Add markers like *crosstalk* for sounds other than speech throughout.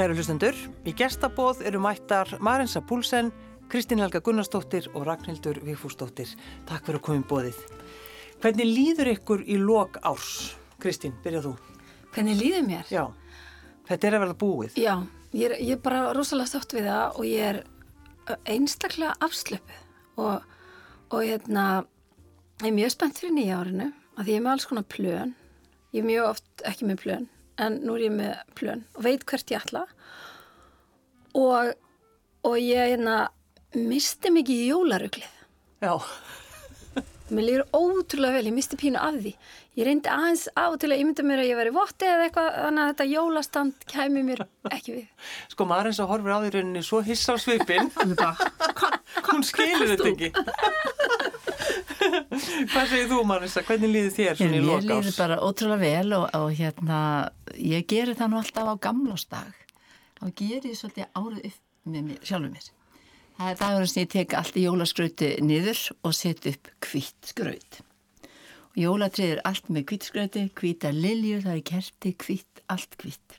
Kæru hlustendur, í gestabóð eru mættar Marensa Púlsen, Kristín Helga Gunnarsdóttir og Ragnhildur Vigfúsdóttir. Takk fyrir að koma í bóðið. Hvernig líður ykkur í lok árs? Kristín, byrjað þú. Hvernig líður mér? Já, þetta er að verða búið. Já, ég er, ég er bara rosalega stótt við það og ég er einstaklega afslöpuð og, og hérna, ég er mjög spennt fyrir nýja árinu að ég er með alls konar plön. Ég er mjög oft ekki með plön en nú er ég með plön og veit hvert ég ætla og, og ég hérna, misti mikið í jólaruglið. Já. Mér líður ótrúlega vel, ég misti pínu af því. Ég reyndi aðeins á til að ég myndi mér að ég væri votti eða eitthvað, þannig að þetta jólastand kæmi mér ekki við. Sko Marensa horfir á því rauninni svo hissa á svipin. *laughs* Hún skilur þetta ekki. *laughs* Hvað segir þú Marensa? Hvernig líður þér svona í lok árs? Mér líður bara ótrúlega vel og, og hérna, ég gerir það nú alltaf á gamlásdag. Þá gerir ég svolítið árið upp með mér, sjálfur mér. Það er dagurinn sem ég tek allt í jólaskrauti niður og set upp kvitt skraut. Jólatrið er allt með kvitt skrauti, kvita liljur, það er kerti, kvitt, allt kvitt.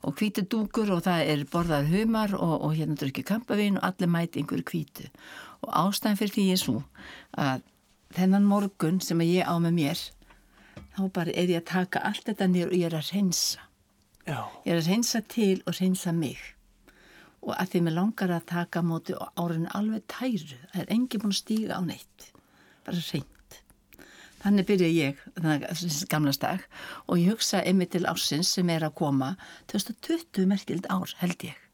Og kvítu dúkur og það er borðað humar og, og hérna drukkið kampavín og allir mæti einhverju kvítu. Og ástæðan fyrir því er svo að þennan morgun sem ég á með mér, þá bara er ég að taka allt þetta niður og ég er að reynsa. Já. Ég er að reynsa til og reynsa mig og að því mér langar að taka móti árinu alveg tæru það er engi búin að stíga á neitt bara reynd þannig byrja ég, þannig gamla stag og ég hugsa einmitt til ásins sem er að koma 2020 merkild ár held ég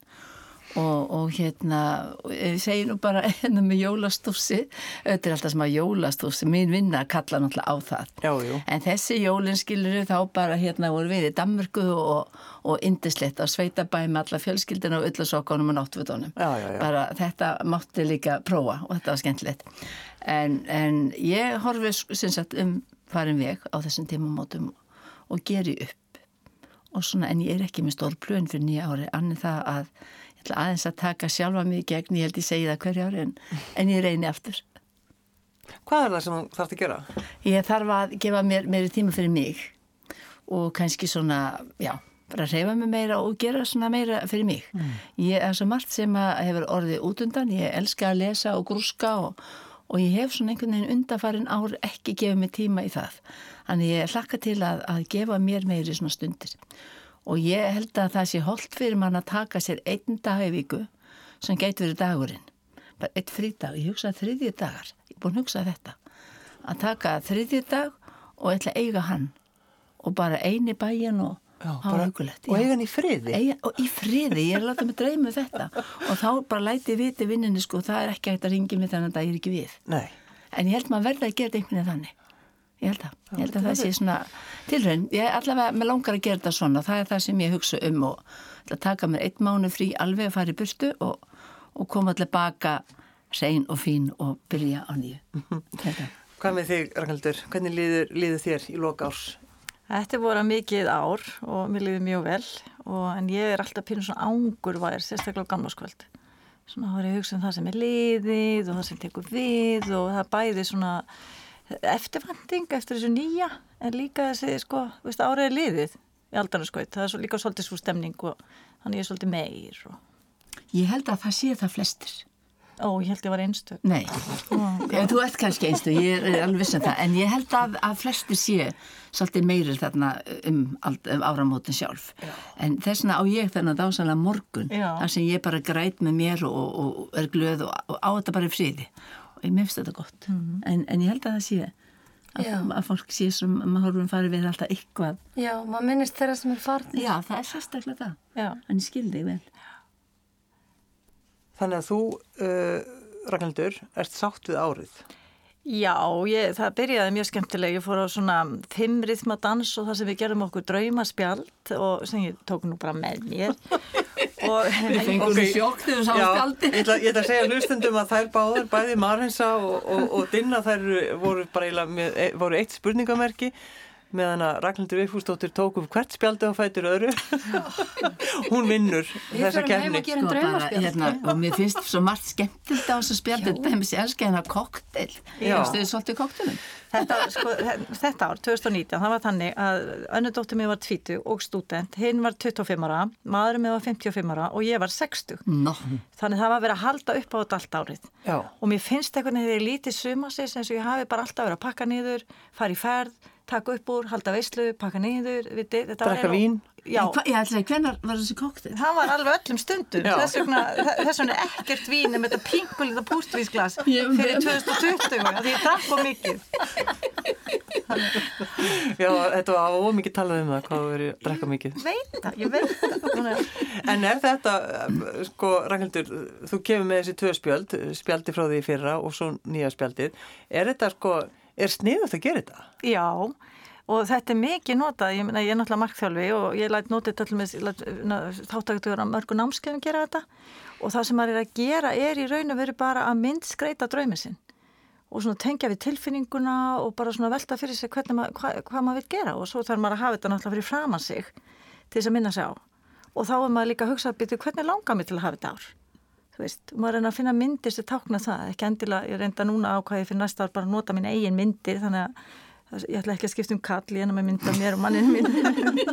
Og, og hérna, ég segi nú bara *laughs* hérna með jólastúsi, þetta er alltaf sem að jólastúsi, mín vinna kalla náttúrulega á það. Já, jú. En þessi jólinn skilur þá bara hérna voru við í Danmörku og, og indislegt á sveitabæ með alla fjölskyldina og öllasokkanum og náttúrutónum. Já, já, já. Bara þetta mátti líka prófa og þetta var skemmtilegt. En, en ég horfi sem sagt um farin veg á þessum tímamótum og geri upp. Og svona, en ég er ekki með stór plön fyrir nýja ári, annir það að ætla aðeins að taka sjálfa mig í gegn, ég held ég segi það hverja ári en, en ég reyni aftur. Hvað er það sem þú þarfst að gera? Ég þarf að gefa mér meiri tíma fyrir mig og kannski svona, já, bara reyfa mig meira og gera svona meira fyrir mig. Mm. Ég er svo margt sem hefur orðið út undan, ég elska að lesa og grúska og, og ég hef svona einhvern veginn undanfarin ár ekki gefið mig tíma í það. Þannig ég hlakka til að, að gefa mér meiri svona stundir. Og ég held að það sé holdt fyrir mann að taka sér einn dag í viku sem geitur verið dagurinn. Bara eitt frídag, ég hugsaði þriðji dagar, ég er búin að hugsa þetta. Að taka þriðji dag og ætla að eiga hann og bara eini bæin og hafa hugulegt. Og eiga hann í friði? Eiga, og í friði, ég er látað með dreymu um þetta og þá bara læti viti vinninni sko, það er ekki hægt að ringi mig þannig að það er ekki við. Nei. En ég held maður verða að gera þetta einhvern veginn þannig. Ég held að, ég held að það sé svona tilraun, ég er allavega með langar að gera þetta svona, það er það sem ég hugsa um og að taka mér einn mánu frí alveg að fara í burtu og, og koma allir baka hrein og fín og byrja á nýju. Hvað með þig, Ragnhildur? Hvernig líður, líður þér í loka árs? Þetta er voru mikið ár og mér líður mjög vel og, en ég er alltaf pínu svona ángurvær, sérstaklega á gamlarskvöld. Svona er ég hugsa um það sem er liðið og það sem tekur við og það bæði svona eftirfanding eftir þessu nýja en líka þessi sko, veist, árið er liðið í aldanarskvöld, það er svo, líka svolítið svo stemning og ég er svolítið meir og... Ég held að það sé það flestir. Ó, ég held ég var einstu Nei, okay. þú ert kannski einstu ég er alveg vissan það, en ég held að, að flestir sé svolítið meirir þarna um, um áramótin sjálf. Já. en þessna á ég þarna dásalega morgun Já. þar sem ég bara græt með mér og, og er glöð og, og á þetta bara í ég meðfst þetta gott. Mm -hmm. en, en ég held að það sé að, að fólk sé sem maður horfum farið við alltaf eitthvað. Já, maður minnist þeirra sem er farnir. Já, það er sérstaklega það. Já. en ég skildi þig vel. Þannig að þú, uh, Ragnhildur, ert sátt við árið Já, ég, það byrjaði mjög skemmtilega, ég fór á svona fimm rithmadans og það sem við gerum okkur draumaspjald og sem ég tók nú bara með mér. *laughs* Og Við fengum okay. sjokk þegar við sáum spjaldi Ég ætla, ég ætla að segja hlustundum að þær báðar, bæði Marhensa og, og, og Dinna, þær voru bara voru eitt spurningamerki meðan að Ragnhildur Vigfúsdóttir tók upp hvert spjaldi á fætur öðru. hún vinnur þessa og gerum Sko, hérna, og mér finnst svo margt skemmtilegt á þessu spjaldi dæmis ég elska hérna koktel Já. ég stuði svolítið koktelum Þetta, sko, þetta ár, 2019, það var þannig að önnu dóttir mér var 20 og student, hinn var 25 ára, maðurinn mér var 55 ára og ég var 60. Nó, Þannig það var verið að halda upp á þetta allt árið. Já. Og mér finnst eitthvað þegar ég lítið sumasins eins og ég hafi bara alltaf verið að pakka niður, fara í ferð, taka upp úr, halda veislu, pakka niður, viti, var vín. Já, Hva, ég ætla að hvenær var þessi koktel? það var alveg öllum stundum, þess vegna, þess vegna er ekkert vín með þetta pingulita pústvísglas fyrir veit. 2020, af því ég drakk og mikið. Já, þetta var ómikið talað um það, hvað verið að drekka mikið. Veit það, ég veit það. En er þetta, sko, Ragnhildur, þú kemur með þessi tvö spjöld, spjaldi frá því í fyrra og svo nýja spjaldið. Er þetta, sko, er sniðast að gera þetta? Já, og þetta er mikið notað, ég, ég er náttúrulega markþjálfi og ég læt notið þáttaktur að mörgu námskeiðum gera þetta. Og það sem maður er að gera er í raun og veru bara að mynd skreita draumið sinn. Og svona tengja við tilfinninguna og bara svona velta fyrir sig maður, hva, hvað maður vil gera. Og svo þarf maður að hafa þetta náttúrulega fyrir framan sig til þess að minna sig á. Og þá er maður líka að hugsa að byrja hvernig langar mig til að hafa þetta ár þú veist, maður er að finna myndir sem tákna það, ekki endilega, ég reynda núna ákvæði fyrir næsta ár bara að nota mín eigin myndir þannig að ég ætla ekki að skipta um kall ég er með mynda mér og manninu minn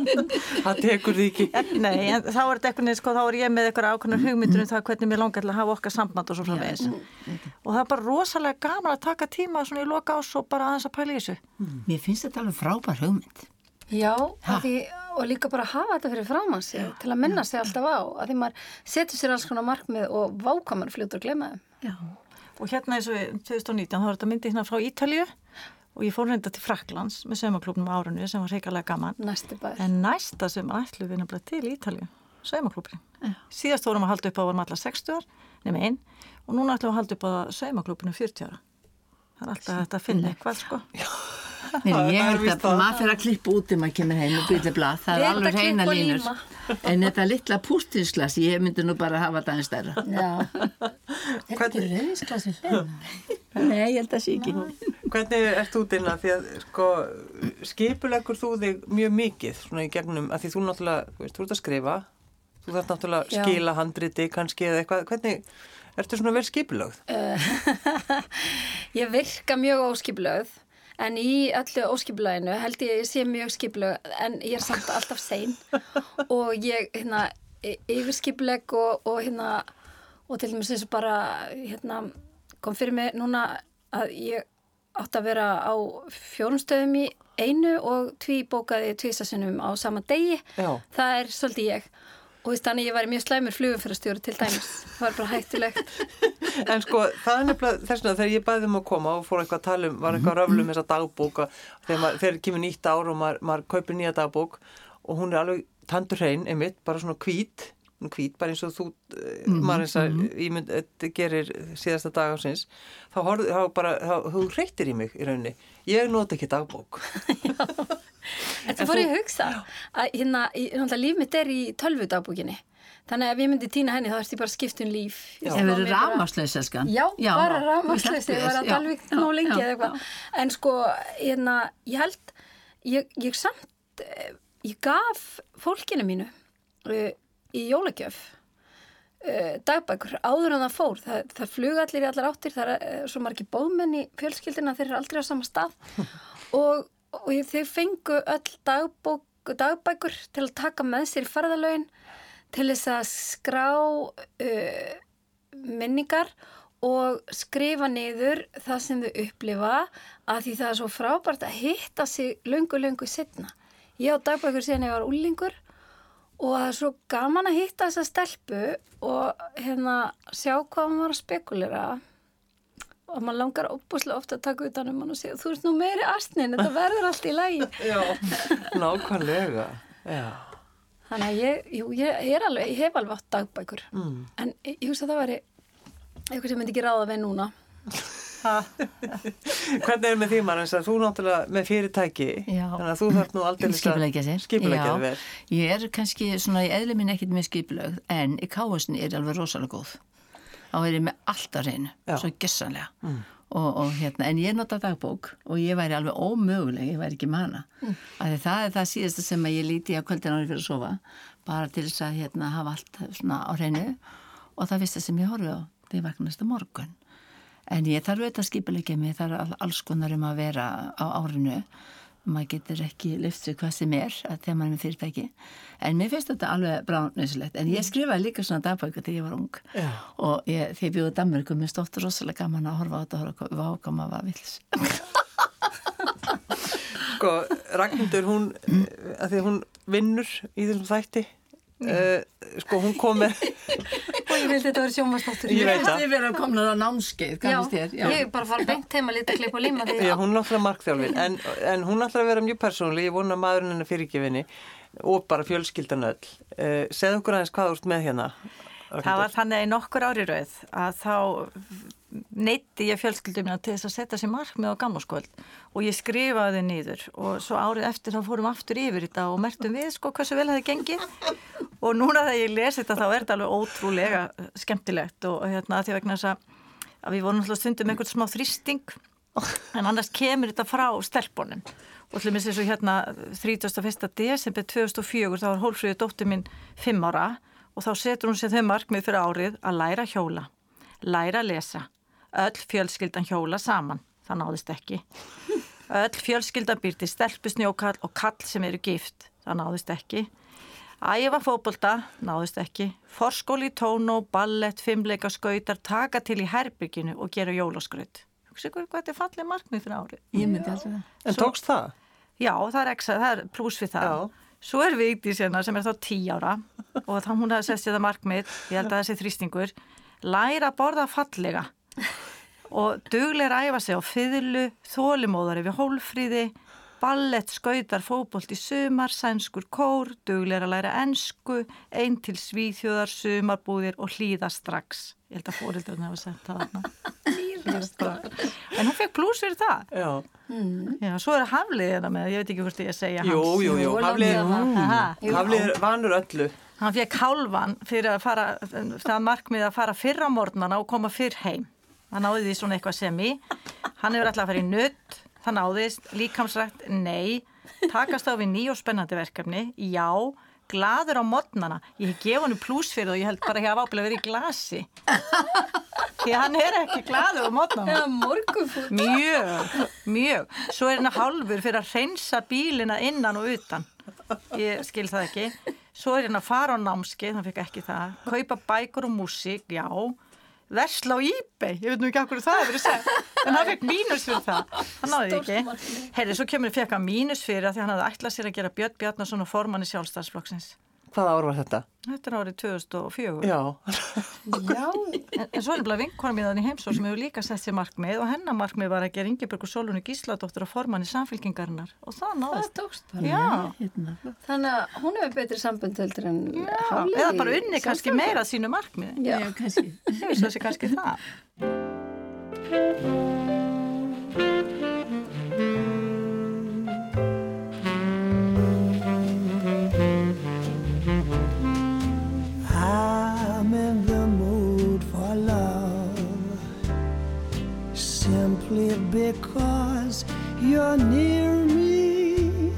*laughs* Það tekur því ekki. Nei, en þá er þetta eitthvað, sko, þá er ég með eitthvað ákveðnar hugmyndur um það hvernig mér langar til að hafa okkar samband og svo framvegis. og það er bara rosalega gaman að taka tíma svona í loka ás og bara aðeins að pæla í þessu. Mér finnst þetta alveg frábær hugmynd Já, því, og líka bara hafa þetta fyrir framann sig til að minna sig alltaf á að því maður setur sér alls konar markmið og vákamar fljótur að glema þeim. Og hérna eins og í 2019 þá var þetta myndi hérna frá Ítalju og ég fór reynda til Fraklands með saumaklubnum á árunni sem var reikalega gaman. En næsta sem ætlu við nefnilega til Ítalju saumaklubrin síðast vorum að halda upp á varum allar 60 ár nema einn og núna ætlum við að halda upp á saumaklubinu 40 ára. Það er alltaf hægt að finna eitthvað sko *laughs* Nei, Það ég held að það. maður fyrir að klippa út um að kemur heim og byrja *gasps* blað, það er að alveg reyna línur *laughs* en þetta litla pústinsglas, ég myndi nú bara hafa þetta aðeins stærra Já. *laughs* Þetta er hliðna. Nei, ég held að sé ekki Hvernig ert þú dina? Því að, sko, skipulegur þú þig mjög mikið svona í gegnum, að því þú náttúrulega, þú veist, þú ert að skrifa, þú þarf náttúrulega að skila handriti kannski eða eitthvað, hvernig, ertu svona vel skipulögð? Ég virka mjög óskipulögð en í öllu óskipulöginu held ég að ég sé mjög skipulögð en ég er samt alltaf sein. *laughs* Og ég hérna y- yfirskipuleg og, og hérna og til dæmis eins og bara hérna kom fyrir mig núna að ég átt að vera á fjórum stöðum í einu og tví bókaði tvísasunum á sama degi. Já. það er svolítið ég og þú veist þannig ég væri mjög slæmur flugumfyrastjóri til dæmis. Það var bara hættulegt. *laughs* En sko, það er nefnilega þess vegna þegar ég bæði um að koma og fór eitthvað að tala um, var eitthvað að röflu um þessa dagbók og þegar, maður, þegar kemur nýtt ár og maður, maður kaupir nýja dagbók og hún er alveg tandur hrein, einmitt, bara svona hvít, hvít, bara eins og þú, mm -hmm, maður eins að ímynd eh, gerir síðasta dag ásins, þá, horfðu, þá bara, þá, þú reyttir í mig í rauninni. Ég nota ekki dagbók. *laughs* *laughs* Þú fór ég að hugsa að hérna, líf mitt er í tölvudagbúkinni. Þannig að ef ég myndi týna henni þá erst ég bara skipt um líf. Ef við erum bara- rámaslaus, elskan Já, bara rámaslaus, ég var að Já, dalvík já, nú lengi já, eða eitthvað. En sko, hérna, ég held, ég, ég samt, eh, ég gaf fólkinu mínu uh, í jólagjöf uh, dagbækur áður en það fór. Það, það flug allir í allar áttir, það er uh, svo margir bóðmenn í fjölskyldina, þeir eru aldrei á sama stað *laughs* og, og þau fengu öll dagbók, dagbækur til að taka með sér ferðalögin til þess að skrá uh, minningar og skrifa niður það sem þau upplifa að því það er svo frábært að hitta sig löngu, löngu setna. Ég á dagbækur síðan ég var úlingur og það er svo gaman að hitta þessa stelpu og hérna sjá hvað hann var að spekulera og maður langar óbúslega ofta að taka utan um hann og segja þú ert nú meiri astnin, þetta verður allt í lagi. *laughs* Já, nákvæmlega. Já. Þannig að ég, jú, ég, ég er alveg, ég hef alveg átt dagbækur Mm. en ég, ég hugsa að það væri eitthvað sem myndi ekki ráða við núna. Hvernig er með því maður eins að þú náttúrulega með fyrirtæki, Já. þannig að þú þarf nú aldrei Skipulegja sér Skipulegja vel. Ég er kannski svona í eðli minn ekkit með skipulögð en í káasni er ég alveg rosalega góð þá er ég með allt að reynu svo gessanlega og, og hérna, en ég nota dagbók og ég væri alveg ómöguleg, ég væri ekki manna mm. það er það síðasta sem ég líti á kvöldin árið fyrir að sofa bara til þess að hérna, hafa allt svona á hreinu. Og það fyrsta sem ég horfi á því vakna næsta morgun. En ég þarf auðvitað að skipilegja mig það er alls konar um að vera á árinu maður getur ekki lyftið hvað sem er þegar maður er með fyrirtæki. En mér finnst þetta alveg bráðnöðsilegt en ég skrifaði líka svona dagbæku þegar ég var ung. Já. og ég, þegar ég bjóði Danmarku mér stóttur rosalega gaman að horfa á þetta og horfa á hvað maður var vils *laughs* Sko, Ragnhildur hún að því hún vinnur í þessum þætti Uh, sko hún kom með *laughs* og ég vildi þetta verið sjómanstáttur ég veit það. ég verið að komna það námskeið ég bara fara bengt heima lítið að klippa og líma því já, hún er náttúrulega markþjálfin en, en hún er náttúrulega að vera mjög persónli ég vona maðurinn hennar fyrirgefinni og bara fjölskyldan öll. Uh, segð okkur aðeins hvað þú ert með hérna það var þannig í nokkur ári rauð að þá neytti ég fjölskyldum minna til þess að setja sér markmið á gamlarskvöld og ég skrifaði þið nýður og svo árið eftir þá fórum aftur yfir þetta og mertum við sko hversu vel það gengið og núna þegar ég lesi þetta þá er þetta alveg ótrúlega skemmtilegt og hérna því vegna þess að, að við vorum alltaf stundum einhvern smá þrýsting en annars kemur þetta frá stelpunum og til og með þess að hérna 31. desember 2004 þá var hólfröðu dóttir minn 5 ára og þá setur hún sér þau markmið fyrir árið að læra hjóla, læra að lesa Öll fjölskyldan hjóla saman, það náðist ekki. Öll fjölskyldan byrti stelpusnjókall og kall sem eru gift, það náðist ekki. Æfa fókbólta, náðist ekki. Forskóli í tónu, ballett, fimmleika, skautar, taka til í herbygginu og gera jólaskraut. Þú veist hvað þetta er fallið markmið fyrir árið. Ég myndi alltaf það. En Svo, tókst það? Já, það er, exa, það er pluss við það. Já. Svo er Vigdís hérna sem er þá tí ára og þá hún hafi sett sér það markmið, ég held að það sé þrýstingur, læra að borða fallega og dugleir æfa sig á fyrlu, þólimóðari við hólfríði, ballett, skautar, fókbólt í sumar, sænskur kór, dugleir að læra ennsku, einn til svíþjóðar, sumarbúðir og hlýða strax. Ég held að fórildurinn hefur sett það þarna. Hlýða strax. En hún fekk pluss fyrir það. Já. Mm. Já, svo er Haflið hérna með, ég veit ekki hvort ég segja hans. Jú, jú, jú, Haflið er vanur öllu. Hann fekk hálfan fyrir að fara, það markmið að fara fyrra morgnana og koma fyrr heim það náði því svona eitthvað sem í. Hann hefur alltaf að fara í nutt það náðist, líkamsrætt, nei. Takast á við ný og spennandi verkefni. Já, gladur á modnana. Ég hef gefið hann pluss fyrir það og ég held bara að ég hafa ábyrðið að vera í glasi. Því hann er ekki gladur á modnana. Mjög, mjög. Svo er hann hálfur fyrir að reynsa bílina innan og utan. Ég skil það ekki. Svo er hann að fara á námski, þannig fikk ekki það. Kaupa bækur og músík, já versla á eBay, ég veit nú ekki okkur það hefur verið sett, en hann fekk mínus fyrir það. Hann náði ekki, heyrði, svo kemur fekk hann mínus fyrir að því hann hafði ætlað sér að gera Björn Bjarnason og formann í sjálfstæðsflokksins Hvaða ár var þetta? Þetta er árið 2004 Já, Já En, en svo er bara vinkona míðan í heimsóð sem hefur líka sett sér markmið og hennar markmið var að gera Ingeborg og Solunni Gísladóttir og formann í samfélkingarinnar og það náðist. Það tókst bara. Hérna. Þannig að hún hefur betri sambundöldur en Háli Eða bara unni kannski meira sínu markmið Já, kannski. Ég veist þessi kannski það because you're near me.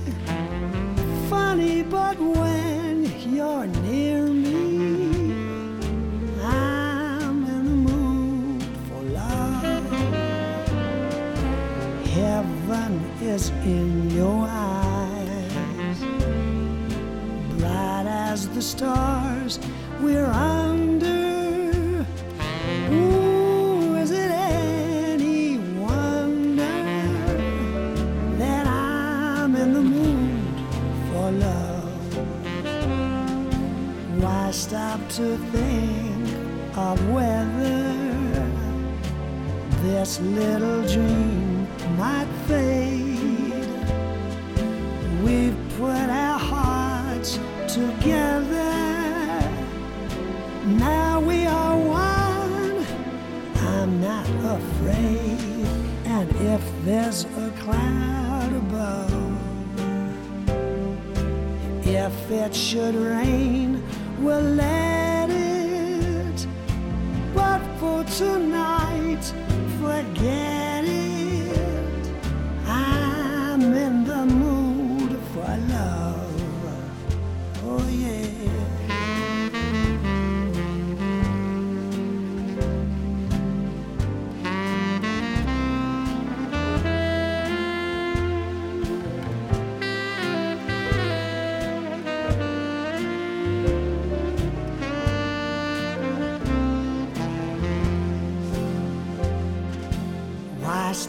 Funny, but when you're near me, I'm in the mood for love. Heaven is in your eyes, bright as the stars we're under. To think of whether this little dream might fade. We've put our hearts together. Now we are one. I'm not afraid. And if there's a cloud above, if it should rain, we'll let tonight, forget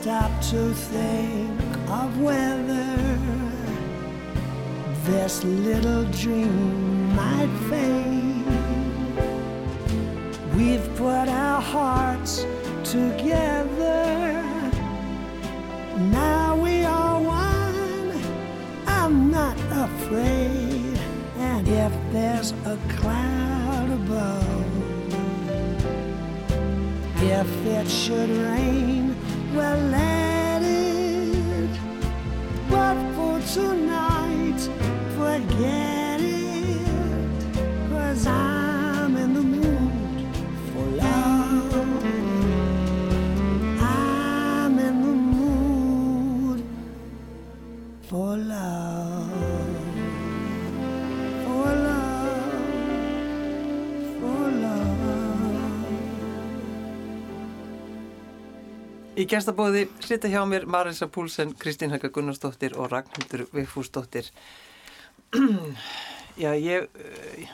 stop to think of whether this little dream might fade? We've put our hearts together. Now we are one. I'm not afraid. And if there's a cloud above, if it should rain, well, let it. But for tonight, forget I'm in the mood for love. I'm in the mood for love. Í gestabóði sita hjá mér Marisa Púlsen, Kristín Helga Gunnarsdóttir og Ragnhildur Vigfúsdóttir. Já, ég,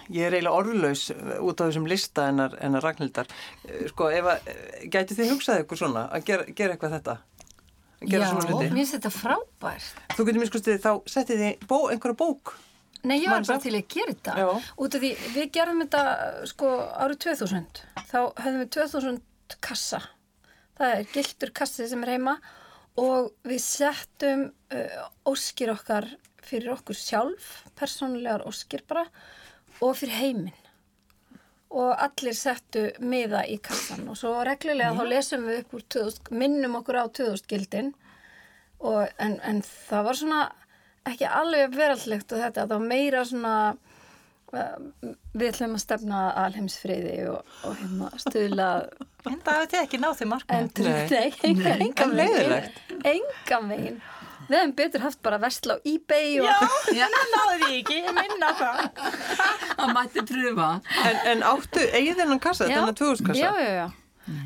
ég er eiginlega orðlaus út á þessum lista hennar, hennar Ragnhildar. Sko, eh, gætu þið hugsað ykkur svona að gera, gera eitthvað þetta? Gera svona mér finnst þetta frábært. Þú getur mér skustið þá settið þið bó, einhverja bók. Nei, ég var bara til að gera þetta. Já. Út af því, við gerðum þetta sko árið 2000. Þá höfðum við 2000 kassa. Það er gildur kassi sem er heima og við settum uh, óskir okkar fyrir okkur sjálf, persónulegar óskir bara, og fyrir heiminn. Og allir settu miða í kassan og svo reglulega þá lesum við upp úr 2000, minnum okkur á 2000 gildin og, en, en það var svona ekki alveg veraldlegt og þetta, það var meira svona uh, við ætlum að stefna alheimsfriði og, og hérna stuðla En það hefur þið ekki náð því markmið. En leiðilegt. megin enga megin við hefum betur haft bara versla á ebay og Já, *laughs* það náðu því ekki, ég minna það. Það mætti pröfa. En, en áttu, eigið þennan kassa, þennan 2000 kassa? já, já, já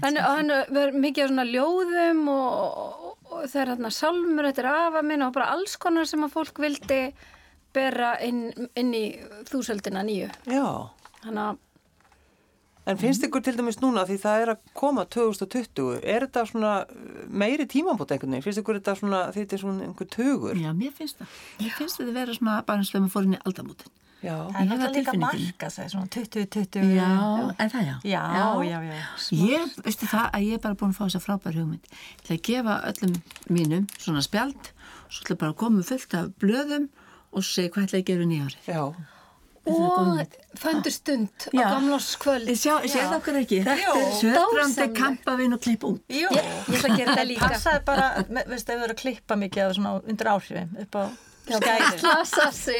Þannig að hann verður mikið af svona ljóðum og, og, og það er hérna sálmur eftir afa minn og bara alls konar sem að fólk vildi bera inn, inn í þúsöldina nýju. Já. Þannig að En finnst ykkur til dæmis núna því það er að koma 2020, er þetta svona uh, meiri tímambót einhvern veginn? Finnst ykkur þetta svona, þetta er svona einhver tugur? Já, mér finnst það. Mér finnst þetta vera svona bara eins og þegar maður fór inn í aldamótin. Já. Það er náttúrulega það líka marka sig, svona 20-20. Já, en það já. Já, já, já. Ég, veistu það að ég er bara búin að fá þessa frábær hugmynd til að gefa öllum mínum svona spjald svo ætla bara að koma með fullt af blöðum og segja hvað ætla ég að gera nýjári. Já. Og föndur stund á. Sjá, séð okkur ekki? Þetta er dásamlegt. kampavinn og klipp út. Jú, Ég, ég ætla að gera það líka. passaði bara, veistu, ef þú eru að klippa mikið af svona undir áhrifum upp á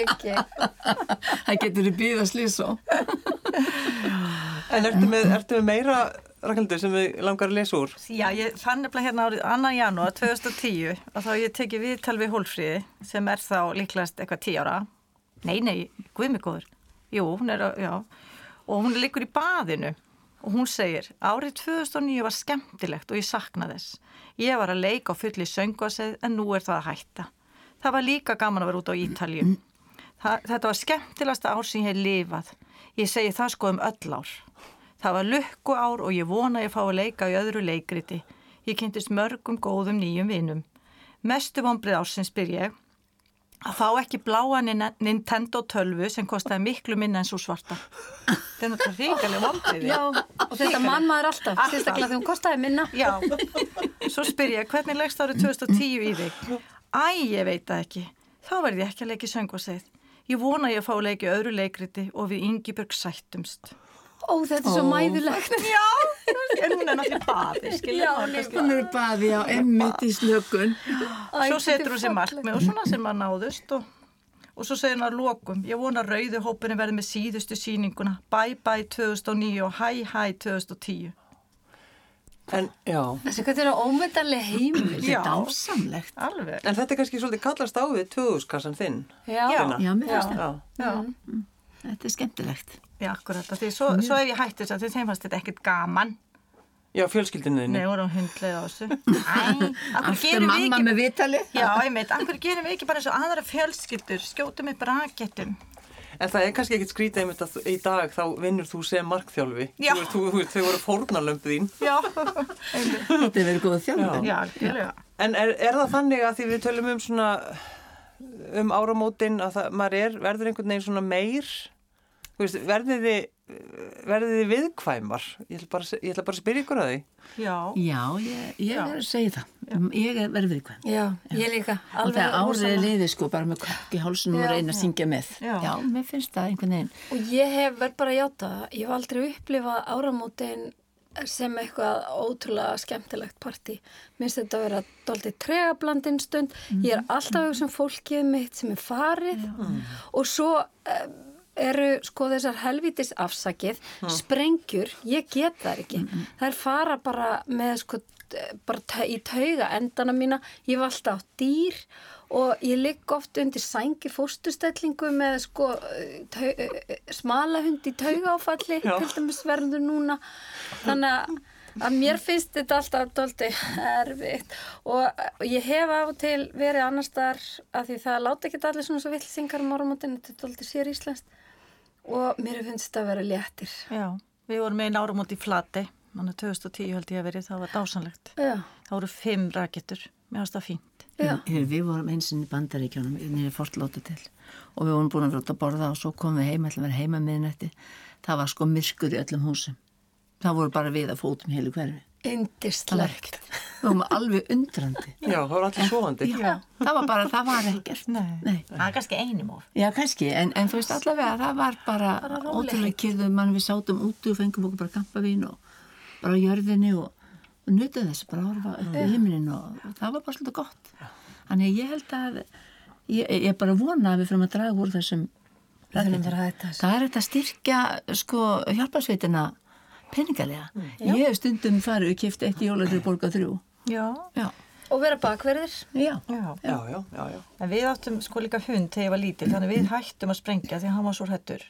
ekki. *laughs* Það getur þið býða slís og. En ertu með, ertu með meira, Ragnhildur, sem við langar að lesa úr? Já, ég fann nefnilega hérna árið 2. janúar 2010 og þá ég tekið viðtal við Hólfríði sem er þá líklegast eitthvað 10 ára. Nei, nei, guðmikóður. Jú, hún er, að- já. Og hún liggur í baðinu og hún segir, árið 2009 var skemmtilegt og ég sakna þess. Ég var að leika á fulli sönguaseð en nú er það að hætta. Það var líka gaman að vera út á Ítalju. Það, þetta var skemmtilegasta ár sem ég hef lifað. Ég segi það sko um öll ár. Það var lukku ár og ég vona að ég fá að leika í öðru leikriti. Ég kynntist mörgum góðum nýjum vinum. Mestu vonbrið ársins ég að fá ekki bláa Nin- Nintendo 12 sem kostaði miklu minna en svo svarta. Þetta er náttúrulega vonbriði. Já, og þetta mann maður alltaf, sérstaklega þegar hún kostaði minna. Já, svo spyr ég, hvernig leggst árið 2010 í þig? Æ, ég veit það ekki. Þá verði ég ekki að leiki söngvaseið. Ég vona að ég fá að leiki öðru leikriti og við Ingibjörg sættumst. Ó, þetta er svo mæðulegt. Já, en hún er náttúrulega baði, skilja. Hún er baði á emmitt í slökun. Svo setur hún sér markmið og svona sem maður náðust og, og svo segir hún að lokum. Ég vona að rauðu hópurinn verði með síðustu sýninguna. Bye bye 2009 og hi hi 2010. En. Þessi hvað er ómyndarlega heimur. Þetta er dásamlegt. Alveg. en þetta er kannski svolítið kallast á við tvöðuskassan þinn. Já. Já. Já, Já. það. Já, Þetta er skemmtilegt. Já, akkurat. Því svo, svo ef ég hætti þess að þeim fannst þetta ekkert gaman. Já, fjölskyldinu þinni. Nei, vorum hundlega á þessu. *laughs* Æ, akkur gerum við mamma ekki... með vitali. Já, einmitt, akkur gerum við ekki bara eins og aðra fjölskyldur, skjótum upp rakettum. En það er kannski ekkit skrítið einmitt að í dag þá vinnur þú sem markþjálfi. Já. Þú veist, þú, þú veist, þau voru fórnarlömpu þín. Já, *laughs* Þetta er verið góð þjálfur. já, algjörlega. En er, er það þannig að því við tölum um svona um áramótin að það, maður er, verður einhvern veginn svona meir veist, verðið þið verðið þið viðkvæmar ég ætla bara, ég ætla bara að spyrja ykkur að því Já, Já, ég, ég er að segja það. Ég er verið viðkvæm. Já, ég líka. Og Alveg það árið liði sko bara með kökk í hálsunum og Já. reyna að syngja með. Já. Já, mér finnst það einhvern veginn. Og ég hef verið bara að játa það. Ég hef aldrei upplifað áramótin sem eitthvað ótrúlega skemmtilegt partí. Mér finnst þetta að vera doldið tregablandin stund. Ég er alltaf að hugsa um fólkið mitt sem er farið og svo um, eru sko þessar helvitis afsakið, sprengjur, ég get það ekki. Þær fara bara með sko bara í tauga endana mína. Ég var alltaf á dýr og ég ligg oft undir sængi fóstustellingu með sko tau, smalahund í tauga áfalli verður núna. Þannig að, að mér finnst þetta alltaf doldi erfitt. Og ég hef af og til verið annars þar að því það láta ekki allir svona svo villsingar um áramótin, þetta er doldi sér íslenskt og mér finnst þetta að vera léttir já. Við vorum með einn áramót í Flati, manna 2010 held ég að verið, það var dásanlegt. Já, Það voru fimm rakettur, mér finnst það fínt. já, Hér, við vorum einsinn í bandaríkjónum nýri fortlóti til og við vorum búin að vera út að borða og svo komum við heim, ætlum að vera heima miðnætti það var sko myrkur í öllum húsum það voru bara við að fótum heilu hverfi indislegt við vorum alveg undrandi. Já, það voru allir sofandi. Já, það var bara, það var ekkert. Nei. Nei. Það er kannski einum of. Já, kannski, en, en þú veist allavega það var bara, Bara ótrúlega kyrðum mann við sátum úti og fengum okkur bara kampavín og bara á jörðinni og, og nutið þess bara að horfa upp í himnin og, og það var bara svolítið gott. Þannig ég held að ég, ég er bara vona að við fyrir að draga úr þessum þessu. það er þetta að styrkja sko hjálparsveitina peningalega ég hef stundum farið og kifti eitt jólatrið borga þrjú Já. já, Og vera bakverðir já, Já. já, já, já, já. En við áttum sko líka hund þegar ég var lítil, þannig við hættum að sprengja því að hann var svo hættur.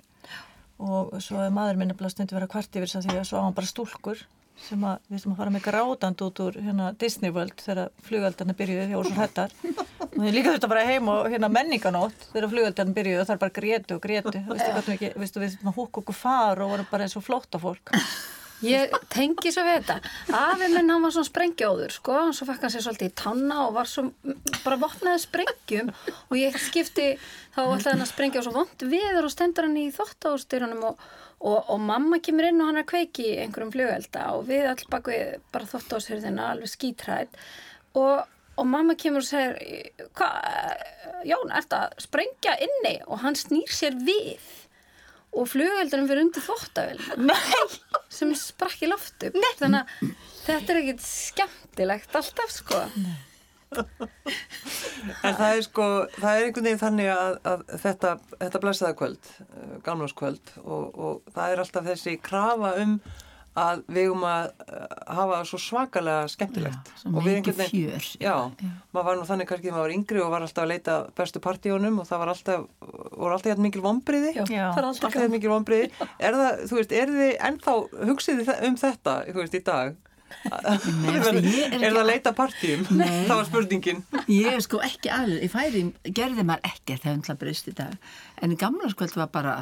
Og svo er maður minni bara stundu vera kvart yfir þess að því að svo á hann bara stúlkur sem að við sem að fara með grátand út úr hérna Disney World þegar flugaldarna byrjuði þegar svo hættar. Og þau líka þurfti að fara heim og hérna menninganótt þegar flugaldarna byrjuði og það er bara grétu og grétu. Veistu við ekki, veistu við þurftum að húka okkur far og voru bara eins og flótta fólk. Ég tengi svo við þetta. Afi minn hann var svona sprengjóður, sko, og svo fekk hann sér svolítið í tanna og var svo bara vopnaði sprengjum og ég skipti, þá ætlaði hann að sprengja og svo vond viður og stendur hann í þóttahústyrunum og, og, og mamma kemur inn og hann er að kveiki einhverjum flugvelda og við all bak við bara þóttahústyrðina alveg skítrætt og, og mamma kemur og segir, hvað, Jón, ert að sprengja inni? Og hann snýr sér við. Og flugveldurum fyrir undir þóttavel sem sprakk í loftu þannig að þetta er ekkit skemmtilegt alltaf sko En það er sko, það er einhvern veginn þannig að, að þetta, þetta blessaða kvöld, gamláskvöld og, og það er alltaf þessi krafa um að við um að uh, hafa svo svakalega skemmtilegt. Já, svo Og við mikið einhvern veginn- fjör. Já, maður var nú þannig kannski þegar maður var yngri og var alltaf að leita bestu partíunum og það var alltaf, voru alltaf hérna mikil. Já, Já. er alltaf hérna mikil vombriði. Er það, þú veist, er þið ennþá, hugsið um þetta, þú veist, í dag? Nei, ég er er ekki- það að leita partíum? Nei. *laughs* Það var spurningin. Ég er sko ekki aðlug, í færi gerði maður ekkert þegar það breyst í dag. En í gamla skvöld var bara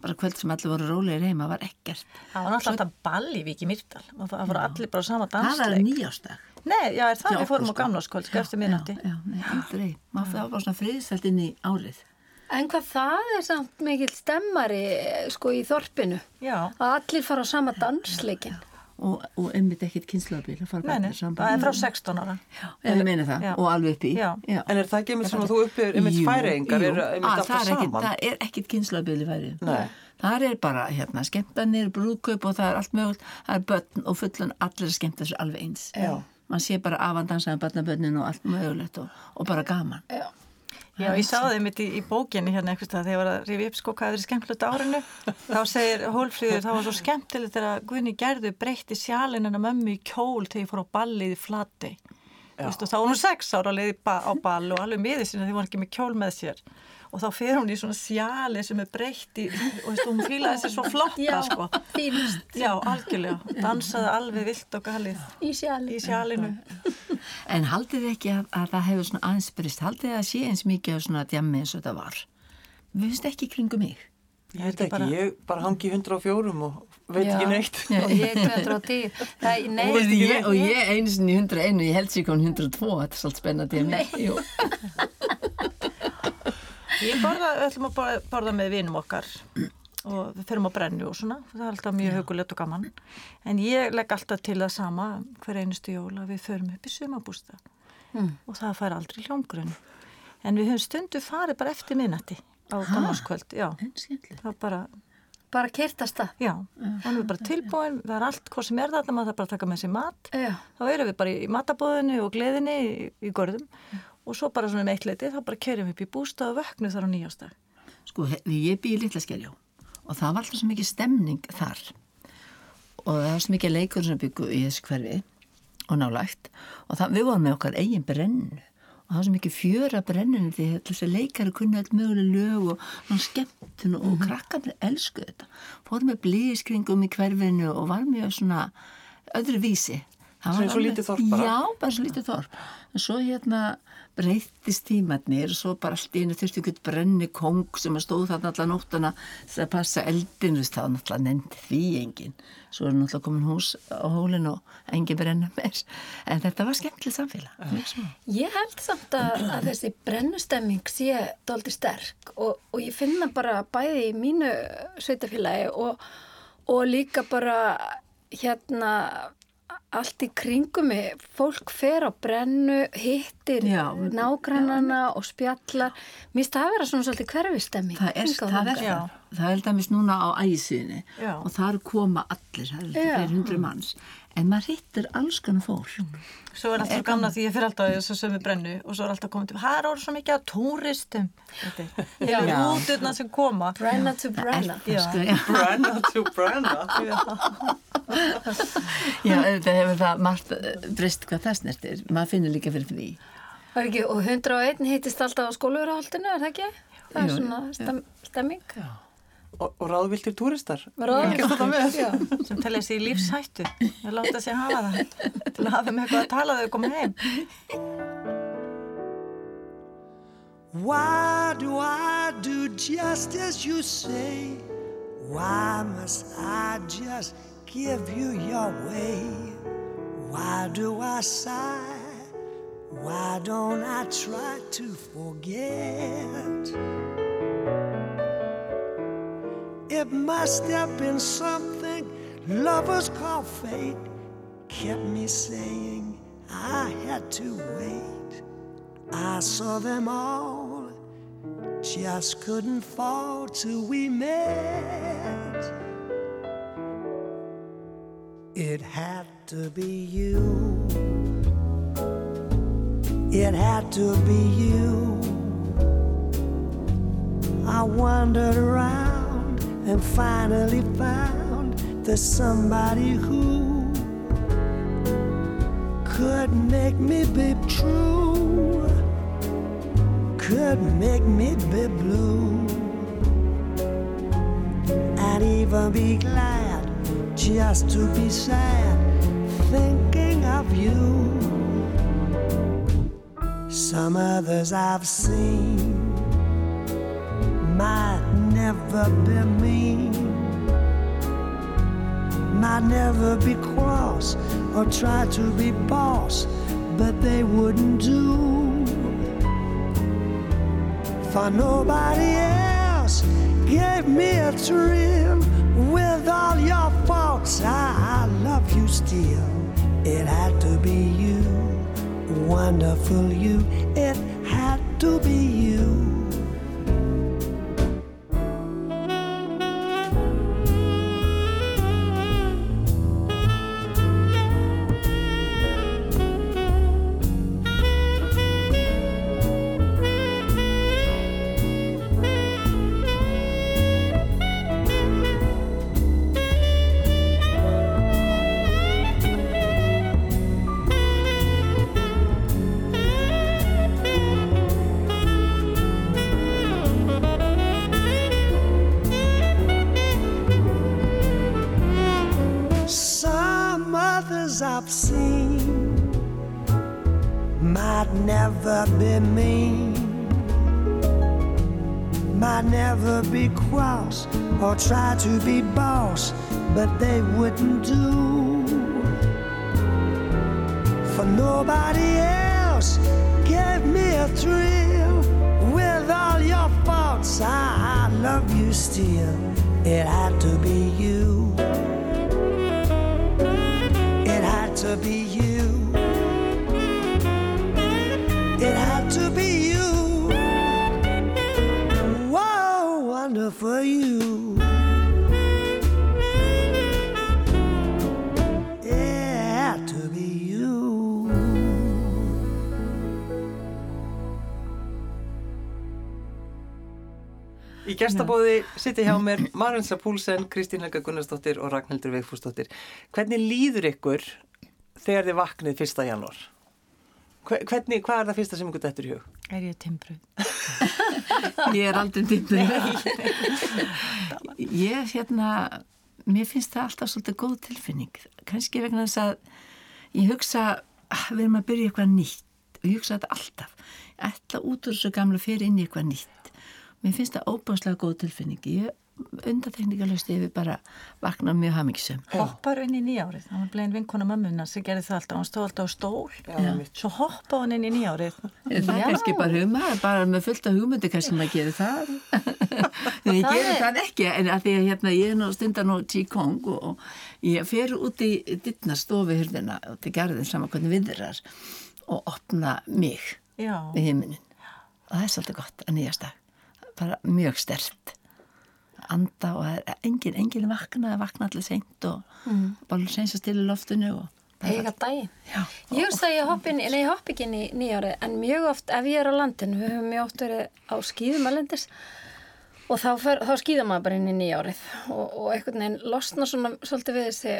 bara kvöld sem allir voru rólegir heima var ekkert. Það var náttúrulega alltaf ball í Viki Myrdal og það voru allir bara á sama það var dansleik. nýjástag Nei, já, er það? Já, við fórum á sko. gamláskvöld sko, eftir minnati. já, já, nei, aldrei, maður það var svona friðsælt inn í árið. En hvað það er samt mikill stemmari sko í þorpinu. Já, að allir fara á sama dansleikin og, og einmitt nei, allir saman. það er frá 16 ára. Ef ég meina það, Já. og alveg upp í Já. En er það ekki einmitt sem að þú upplifir, einmitt jú. eru einmitt Að, alltaf er ekkit- saman? Það er ekkert kynslaðbíl í færi Nei. Það er bara hérna, skemmtanir, brúðkaup og það er allt mögult, það er börn og fullun allir skemmta þessu alveg eins Já. Man sé bara afandansaðan barnabönnin og allt mögulegt og, og bara gaman Já. Ég sá þeim mitt í, í bókinni hérna eitthvað þegar ég var að rifi upp sko hvað verið skemmtilegt árinu þá segir Hólfríður, það var svo skemmtilegt þegar Guðni gerðu breytti sjálinn en að mömmu í kjól þegar ég fór á ballið í flati þá var hún sex ára að leiði á ball og alveg miður sinna því hún var ekki með kjól með sér og þá fer hún í svona sjali sem er breytt í og veist, hún fílaði sér svo flotta Já, sko. Já, algjörlega, dansaði alveg vilt og galið í sjali. í sjalinu *laughs* En haldið þið ekki að, að það hefur svona aðeins brist, haldið þið að sé eins mikið af svona djammi eins og þetta var? Við finnst ekki í kringum mig. Ég veit ekki, ég bara hangi í 104 og veit Já. ekki neitt. Og ég er 210. Það, nei, Og ég, og ég einu sinni í 101 og ég held sér kom 102, þetta er svolítið spennandi. Nei. *laughs* Ég borða, við ætlum að borða, borða með vinum okkar og við ferum á brennu og svona, það er alltaf mjög hugulegt og gaman. En ég legg alltaf til það sama hver einustu jól að við förum upp í sumabústa og það fær aldrei hljómgrunn. En við höfum stundu farið bara eftir minnati á gammalskvöld. Það bara, bara kyrtast það. já, þannig við bara tilbúin, það er allt hvað sem er þetta, maður þarf bara að taka með sér mat. Já. Þá erum við bara í matabóðinu og gleðinni í, í gorðum og svo bara svona með eitt leiti, þá bara kerjum við upp í bústa og vöknu þar á nýjástag. Sko, ég bý í litla skerjá og það var alltaf svo mikið stemning þar. Og það var svo mikið leikur sem byggu í þessu hverfi og nálægt. Og það, við vorum með okkar eigin brennu. Og það var svo mikið fjöra brenninu því þessi leikari kunni allt möguleg lög og svona skemmtun og mm krakkarnir elsku þetta. Fórum með blískringum í hverfinu og var mjög svona öðru vísi Svo var eins og lítið þorp bara? Já, bara svo lítið þorp. En svo hérna breyttist tímatnir og svo bara allt í einu þurfti ykkur brenni kong sem að stóð þarna alla nóttana þess að passa eldinu, það var náttúrulega nefnd því engin. Svo er náttúrulega komin hús á hólinn og engin brenna meir. En þetta var skemmtilegt samfélag. svo. Ég held samt að, að þessi brennustemming sé doldi sterk og, og ég finna bara bæði í mínu sveitafélagi og, og líka bara hérna allt í kringum mig, fólk fer á brennu, hittir Já. nágrannana og spjallar mér finnst það að vera svona svolítið hverfistemming Það er, það er það. Það er dæmis núna á ægisíðinni Já. og þar koma allir, það er Já. hundru manns. En maður hittir alls konar fólk. Svo er alltaf gamla því ég fyrir alltaf í þessu sömu brennu og svo er alltaf komið til, það er orðið svo mikið af túristum. Þetta er *laughs* Já. úturna sem koma. Brenna to Brenna Já. Sko, já. *laughs* Brenna to Brenna. Já, þetta hefur það margt eh, breyst hvað það snertir. Maður finnur líka fyrir því. Var ekki, og 101 hittist alltaf á skóluverahaldinu, er það ekki? Það er svona stem, stemming. Og, og ráðviltir túristar. Ráð- Fylgjast þetta með? Já. sem telja sig í lífshættu og láta sig hafa það til að hafa með eitthvað að tala þau komið heim Why do I do just as you say? Why must I just give you your way? Why do I sigh? Why don't I try to forget? It must have been something lovers call fate kept me saying I had to wait. I saw them all, just couldn't fall till we met. It had to be you. It had to be you. I wandered around and finally found there's somebody who could make me be true, could make me be blue, and even be glad just to be sad thinking of you. Some others I've seen never be mean might never be cross or try to be boss, but they wouldn't do. For nobody else gave me a thrill. With all your faults, I, I love you still. It had to be you, wonderful you. It had to be you. Gestabóði sitja hjá mér Marinsa Púlsen, Kristín Helga Gunnarsdóttir og Ragnhildur Veigfúsdóttir. Hvernig líður ykkur þegar þið vaknið 1. janúar? Hve- Hvernig, hvað er það fyrsta sem ykkur dettur í hug? Er ég timbru? *laughs* Ég er aldrei tímur. *laughs* Ég, hérna, mér finnst það alltaf svolítið góð tilfinning. Kanski vegna þess að ég hugsa, ah, við erum að byrja eitthvað nýtt. Og ég hugsa þetta alltaf. Ætla út úr þessu gamla fyrir inn í eitthvað nýtt. Mér finnst það óbáslega góð tilfinning. Ég undateknikalust yfir bara vakna mjög hamingsum. Hoppar inn í nýjárið. Það var blein vinkona mömmuna sem gerði það alltaf. Hann stóð alltaf á stól. Já. Svo hoppa hann inn í nýjárið. Er það kannski bara hugma, bara með fullt af hugmyndi kannski maður gerir það. en *laughs* ég gerir er- það ekki, en að því að hérna, ég er nú stundar nú Qigong og, og ég fer út í dittna stofi hurðina og til garðin saman hvernig viðrar og opna mig Já. við heiminin. Og það er svolítið gott að nýjast dag. Bara mjög stert. Anda og það er engin, engin vakna, það vakna allir seint og Mm. bara seinsast til í loftinu daginn. Já. Ég hugsa að ég hoppi ekki inn í nýjári en mjög oft ef ég er á landinu, við höfum mjög oft verið á skýðum alendis og þá, fer, þá skýða maður bara inn í nýjárið og, og einhvern veginn losna svona svolítið við þessi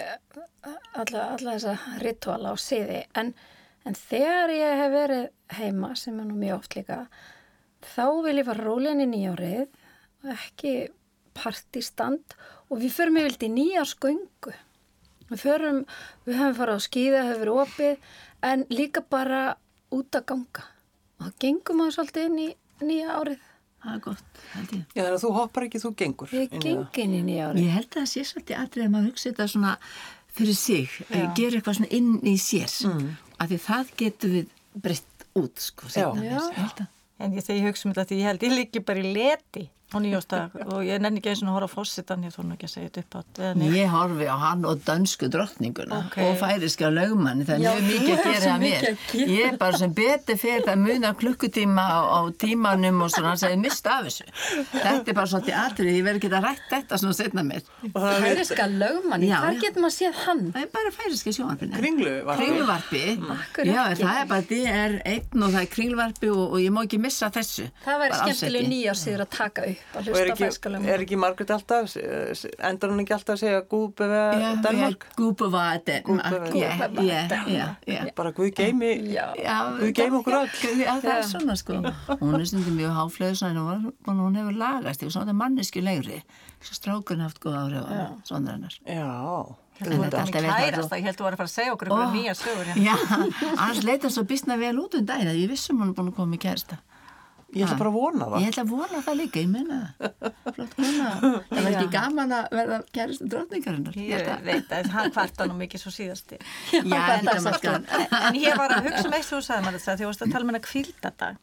alla, alla þessa rituala og siði en, en þegar ég hef verið heima sem er nú mjög oft líka þá vil ég fara rólega inn í nýjárið og ekki partistand og við förum yfir til nýjársgöngu Við förum, við höfum farið á skýða, hefur verið opið, en líka bara út að ganga. Og það gengum maður svolítið inn í nýja árið. það er gott, held ég. Já, þannig að þú hoppar ekki, þú gengur. Ég inn í geng inn í nýja árið. Ég held að það sé svolítið atrið að maður hugsa þetta svona fyrir sig, Já. gera eitthvað svona inn í sér mm. af því það getur við breytt út sko, Já. ég held að En ég, þegar ég hugsa um þetta, því ég held ég líki bara í leti á nýjóstag og ég nenni ekki eins og að horfa á fósitan, ég þóra nú ekki að segja þetta upp átt. Ég horfi á hann og dönsku drottninguna Ok. og færiska lögmanni, það er Já, mjög mikið að gera að mér. að. Ég er bara sem betur fyrir það muna klukkutíma á, á tímanum og svona, segir mista af þessu. Þetta er bara svolítið atrið, ég verður ekki að rætt þetta svona setna mér. Færiska lögmanni, Já, hvað getur maður séð hann? Það er bara færiska sjónvarpinu. Kringluvarpi. Akkur Já, það er bara DR1 og það er kringluvarpi og, og ég má ekki missa þessu. Það væri skemmtileg nýjársýður að taka upp að Og er hlusta ekki, færiska er ekki Margaret alltaf, s- endur hún ekki alltaf að segja Gúbe Já, við Danmark? Gúbava Danmark. Bara Guð geimi, Guð geimi okkur öll. Já, það er svona sko. Hún er stundum mjög háflöðu en hún, hefur lagast, ég svona manneskjulegri. Svo strákurinn haft góð áhrif á svona hennar. Já. En þetta ert alltaf verið kærast, ég held þú var að fara að segja okkur eitthvað nýja sögur. hérna. Já, annars leita svo býstna vel út um daginn að ég vissum hún er búin að koma í kærsta. Ég ætla bara að vona það. Ég ætla að vona það líka, ég menna það. Flott kona. Það var ekki gaman að verða kærasta drottningarinnar. Ég veit að hann kvarta nú mikið svo síðasti. *laughs* Já, þetta er maður En ég var að hugsa um eitt þú sagði maður þetta því þú varst að tala með hana kvildadag.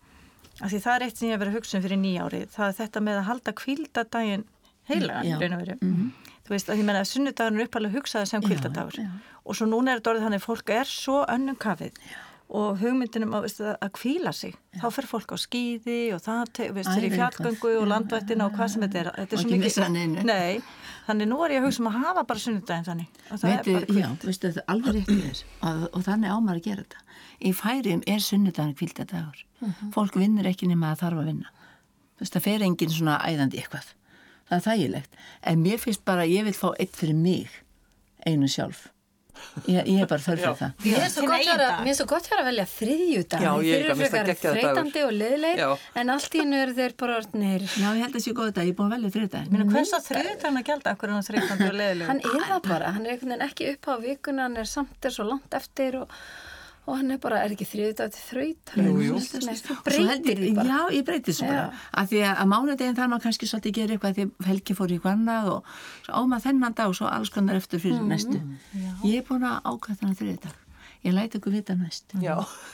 Af því það er eitt sem ég hef verið að hugsa um fyrir nýjárið. Það er þetta með að halda kvildadaginn heilagan, Já. raun og veru. Þú veist að ég menna að sunnudagur er uppalega hugsaði sem kvildadagur. Og svo núna er þetta orðið þannig að fólk er svo önnum kafið og hugmyndinum að, veist, að kvíla sig. Þá fer fólk á skýði og það er í fjallgöngu og landvættina og hvað sem þetta er. Þetta er svo mikið-. Nei, þannig nú er ég að hugsa um að hafa bara sunnudaginn þannig. Og það Veitu, er bara já, veistu, það er alveg rétt í þess og, og þannig ámar að gera þetta. Í færium er sunnudagur kvíldadagur. Fólk vinnur ekki nema að þarf að vinna. Þú veist, það fer engin svona æðandi eitthvað. Það er þægilegt. En mér finnst bara að ég vil fá eitt fyrir mig, einu sjálf. Ég, ég er bara þörf fyrir það. Mér finnst svo Þinn gott eigin vera- svo að velja ég Þeir eru það frekar þreytandi og leðilegir, Já. en allt í hennu eru þeir bara orðnir. Já, ég held að sé góð þetta. Ég er búin að velja þriðdæðin. Minna, hvers að þriðutan að gælda akkur hann leðileg? Hann er það bara, hann er ekki upp á vikuna, hann er samt er svo langt eftir og, og hann er bara, er ekki þriðudag til þraut Jú, jú. Nei, þú breytir því bara Já, ég breytir þessu bara. Já. Af því að að mánudeginn þarf maður kannski svolítið að gera eitthvað því að Helgi fór í annað og svo á maður þennan dag og svo alls konar eftir fyrir Mhm. næstu. Ég er búin að ákvæða þannig þriði dag. Ég læti ykkur vita næst. Já.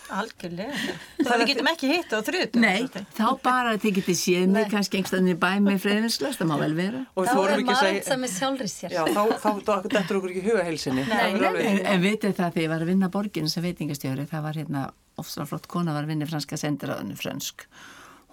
Algjörlega. Það við getum ekki hitt á þriðutum. Nei, þá bara þið getið séð mig kannski einhverstaðin í bæ með freyðinslöst, það má vel vera. Og Þá er að maður segja... sem er sjálfri sér Já, þá, þá, þá dettur okkur ekki huga heilsinni. En, vitið það þegar ég var að vinna borgin sem veitingastjóri, það var hérna ofslega flott kona var að vinna franska sendiráðinu frönsk.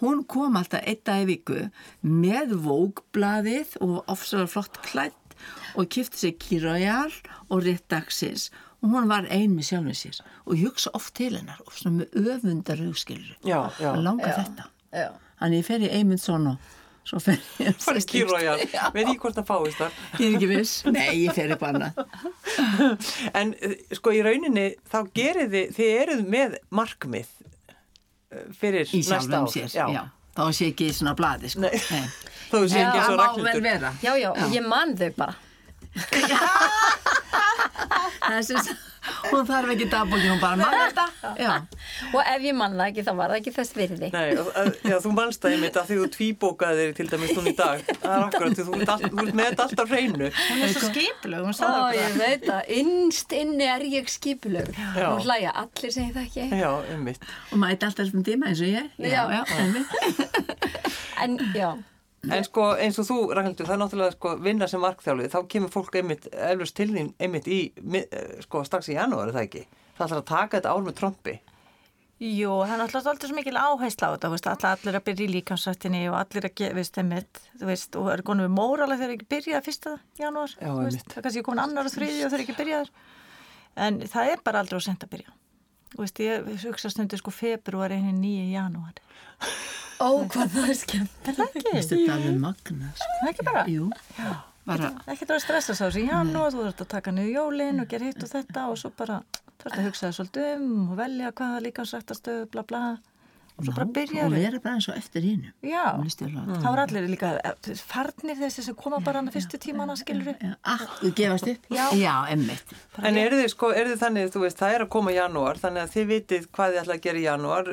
Hún kom alltaf einn dag í viku með vókblaðið og ofslega flott klætt og kifti sér kýrajal og rétt dagsins og hún var ein með sjálfum sér og ég hugsa oft til hennar og svona með öfundar hugskilur. Já, já. Að langa þetta. Já. Þannig ég fer í Eymundsson og svo fer ég Farið kýrrójar, veit ekki hvort það fáist þar. Ég er ekki viss. Nei, ég fer upp annað. *laughs* En eh, sko í rauninni þá gerir þið, þið eruð með markmið eh, fyrir Í næsta sjálfum sér, já. Þá sé ekki svona blaði, sko. Nei. Þú sé ekki Já, svo það má vel ragnhildur. vera. Já, já, ég man þau bara *laughs* *laughs* Þessi, hún þarf ekki dagbókin, hún bara mann þetta. Já. og ef ég man það ekki þá var það ekki þess virði Nei, að- já, þú manst það einmitt að því þú tvíbókaðir til dæmis hún í dag. Það er akkurat, þú ert all- þú ert með þetta alltaf hreinu. Hún er svo skipleg, hún Ó, sagði okkur ég veit það, innst inni er ég skipulög Já. og hlæja allir sem ég þekki Já, einmitt. Og mæti alltaf þessum tíma eins og ég. Já, Já. já, einmitt. en já, En sko eins og þú, Ragnhildur, það er náttúrulega sko vinna sem markþjálfið, þá kemur fólk einmitt eflust til þín einmitt í, sko strax í janúar, er það ekki? Það ætlar að taka þetta ár með trompi. Jú, það er alltaf alltaf svo mikil áhersla á þetta, veist, allir, að byrja í líkansrættinni og allir að gefa, veist, einmitt, þú veist, og eru konum við móralega þegar ekki byrjað fyrsta janúar, Já, þú veist, það er kannski komin annar og þriði og þeir ekki byrjaður, en það er bara aldrei á sent að byrja. Þú veist, ég hugsa stundu sko februar einu nýju janúar. ó hvað það er skemmt Er það ekki? Veistu, það er magna, sko. Það er ekki bara? Jú, bara, Ekki það að stressa sá þessi janúar, þú þurft að taka niður jólinn og gera hitt og þetta og svo bara þurft að hugsa það svolítið um og velja hvaða líkansrættastöðu, bla bla, og svo bara og byrjaður. vera bara eins og eftir hínu. Já, þá er allir líka eh, farnir þessi sem koma bara hann að fyrstu við. Já, ah, þú gefast upp? Já. Já, emmitt. En eru þið sko, eru þið þannig, þú veist, það er að koma janúar, þannig að þið vitið hvað þið ætla að gera í janúar.